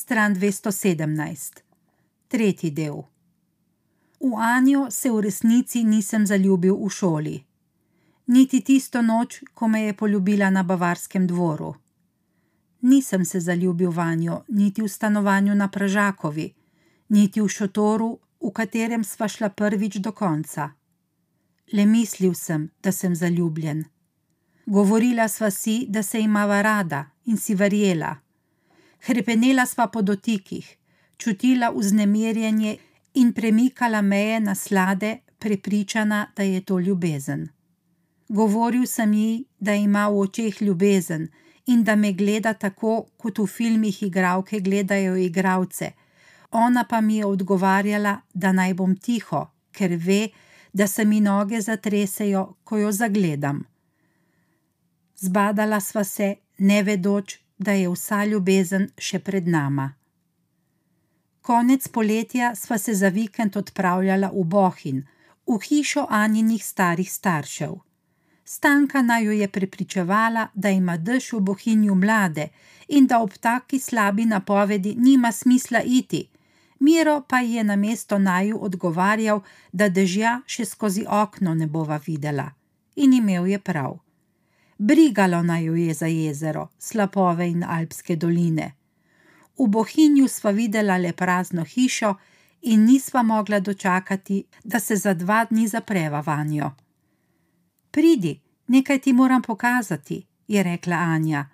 stran 217, tretji del. V Anjo se v resnici nisem zaljubil v šoli. Niti tisto noč, ko me je poljubila na bavarskem dvoru. Nisem se zaljubil vanjo, niti v stanovanju na Pražakovi, niti v šotoru, v katerem sva šla prvič do konca. Le mislil sem, da sem zaljubljen. Govorila sva si, da se imava rada in si verjela. Hrepenela sva po dotikih, čutila vznemirjenje in premikala meje na slade, prepričana, da je to ljubezen. Govoril sem ji, da ima v očeh ljubezen in da me gleda tako, kot v filmih igralke gledajo igralce. Ona pa mi je odgovarjala, da naj bom tiho, ker ve, da se mi noge zatresejo, ko jo zagledam. Zbadala sva se, ne vedoč, da je vsa ljubezen še pred nama. Konec poletja sva se za vikend odpravljala v Bohin, v hišo Anjinih starih staršev. Stanka naj jo je prepričevala, da ima dež v Bohinju mlade in da ob taki slabi napovedi nima smisla iti. Miro pa ji je na mesto naju odgovarjal, da dežja še skozi okno ne bova videla. In imel je prav. Brigalo naj jo je za jezero, slapove in alpske doline. V Bohinju sva videla le prazno hišo in nisva mogla dočakati, da se za dva dni zapreva vanjo. Pridi, nekaj ti moram pokazati, je rekla Anja,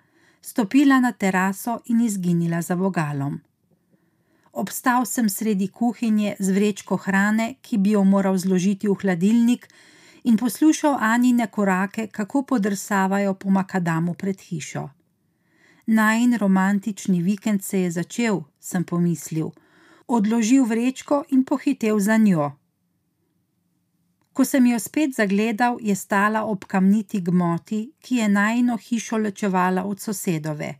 stopila na teraso in izginila za vogalom. Obstal sem sredi kuhinje z vrečko hrane, ki bi jo moral zložiti v hladilnik, in poslušal Anine korake, kako podrsavajo po makadamu pred hišo. Najn romantični vikend se je začel, sem pomislil, odložil vrečko in pohitev za njo. Ko sem jo spet zagledal, je stala ob kamniti gmoti, ki je najno hišo ločevala od sosedove.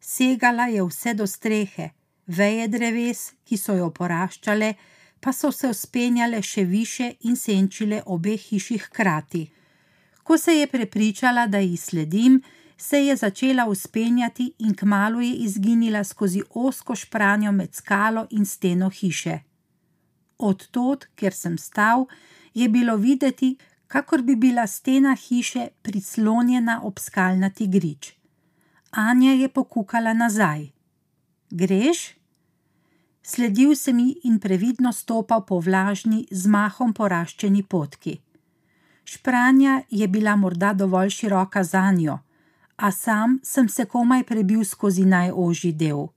Segala je vse do strehe, veje dreves, ki so jo poraščale, pa so se uspenjale še više in senčile obe hiši hkrati. Ko se je prepričala, da ji sledim, se je začela uspenjati in kmalo je izginila skozi osko špranjo med skalo in steno hiše. Od tod, kjer sem stal, je bilo videti, kakor bi bila stena hiše prislonjena ob skalnati grič. Anja je pokukala nazaj. Greš? Sledil sem ji in previdno stopal po vlažni, z mahom poraščeni potki. Špranja je bila morda dovolj široka za njo, a sam sem se komaj prebil skozi najožji del.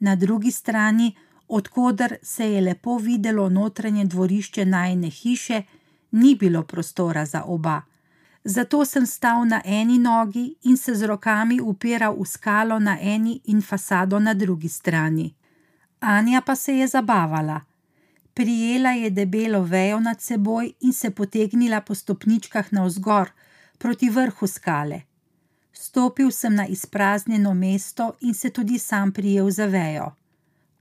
Na drugi strani, odkuder se je lepo videlo notranje dvorišče najne hiše, ni bilo prostora za oba. Zato sem stal na eni nogi in se z rokami upiral v skalo na eni in fasado na drugi strani. Anja pa se je zabavala. Prijela je debelo vejo nad seboj in se potegnila po stopničkah navzgor, proti vrhu skale. Stopil sem na izpraznjeno mesto in se tudi sam prijel za vejo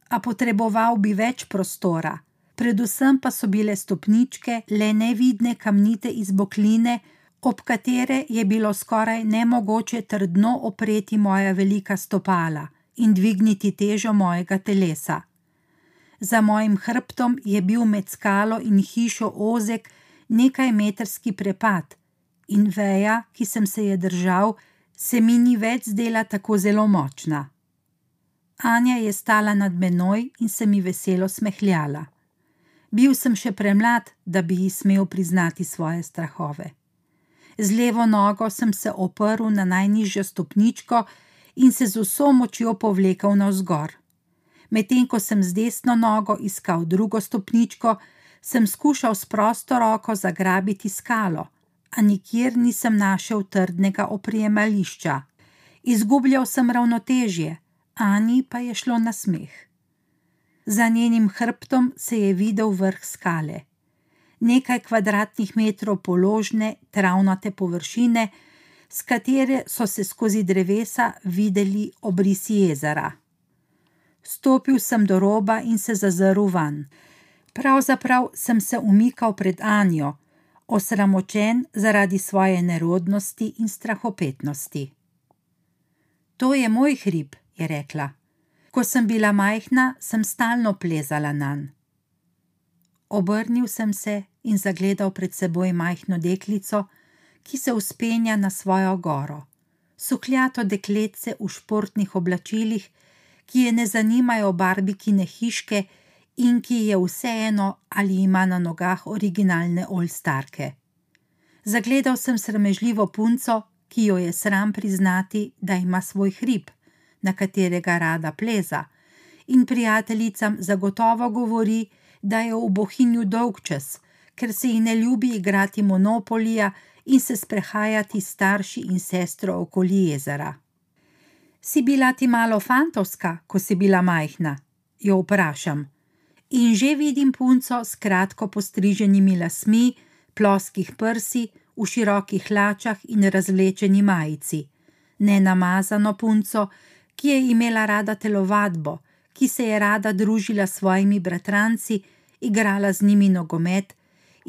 a potreboval bi več prostora, predvsem pa so bile stopničke le nevidne kamnite izbokline, ob katere je bilo skoraj nemogoče trdno opreti moja velika stopala in dvigniti težo mojega telesa. Za mojim hrbtom je bil med skalo in hišo ozek nekaj metrski prepad, in veja, ki sem se je držal, se mi ni več zdela tako zelo močna. Anja je stala nad menoj in se mi veselo smehljala. Bil sem še premlad, da bi ji smel priznati svoje strahove. Z levo nogo sem se oprl na najnižjo stopničko in se z vso močjo povlekel navzgor. Medtem ko sem z desno nogo iskal drugo stopničko, sem skušal s prosto roko zagrabiti skalo, a nikjer nisem našel trdnega oprijemališča. Izgubljal sem ravnotežje. Ani pa je šlo na smeh. Za njenim hrbtom se je videl vrh skale. Nekaj kvadratnih metrov položne, travnate površine, s katere so se skozi drevesa videli obrisi jezera. Stopil sem do roba in se zazrl van. Pravzaprav sem se umikal pred Anjo, osramočen zaradi svoje nerodnosti in strahopetnosti. To je moj hrib, je rekla. Ko sem bila majhna, sem stalno plezala nanj. Obrnil sem se in zagledal pred seboj majhno deklico, ki se uspenja na svojo goro. Sukljato dekletce v športnih oblačilih, ki je ne zanimajo barbikine hiške in ki je vseeno, ali ima na nogah originalne olstarke. Zagledal sem sramežljivo punco, ki jo je sram priznati, da ima svoj hrib, na katerega rada pleza, in prijateljicam zagotovo govori, da je v bohinju dolgčas, ker se ji ne ljubi igrati monopolija in se sprehajati s starši in sestro okoli jezera. Si bila ti malo fantovska, ko si bila majhna? jo vprašam. In že vidim punco s kratko postriženimi lasmi, ploskih prsi, v širokih hlačah in razvlečeni majici, nenamazano punco, ki je imela rada telovadbo, ki se je rada družila s svojimi bratranci, igrala z njimi nogomet,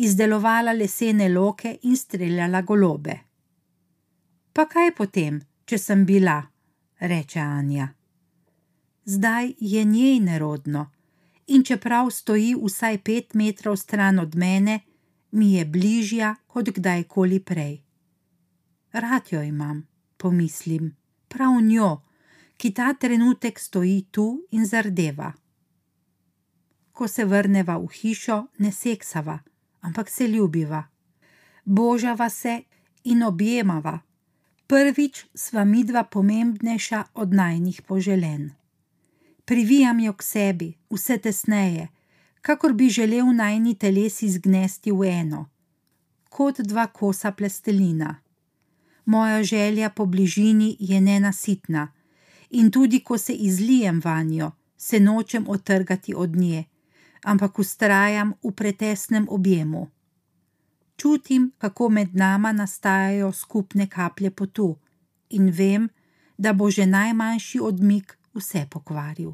izdelovala lesene loke in streljala golobe. Pa kaj potem, če sem bila, reče Anja. Zdaj je njej nerodno, in čeprav stoji vsaj pet metrov stran od mene, mi je bližja kot kdajkoli prej. Rad jo imam, pomislim, prav njo, ki ta trenutek stoji tu in zardeva. Ko se vrneva v hišo, ne seksava, ampak se ljubiva. Božava se in objemava. Prvič sva midva pomembnejša od najnih poželen. Privijam jo k sebi, vse tesneje, kakor bi želel najni telesi zgnesti v eno, kot dva kosa plastelina. Moja želja po bližini je nenasitna, in tudi ko se izlijem vanjo, se nočem otrgati od nje, ampak ustrajam v pretesnem objemu. Čutim, kako med nama nastajajo skupne kaplje potu, in vem, da bo že najmanjši odmik vse pokvaril.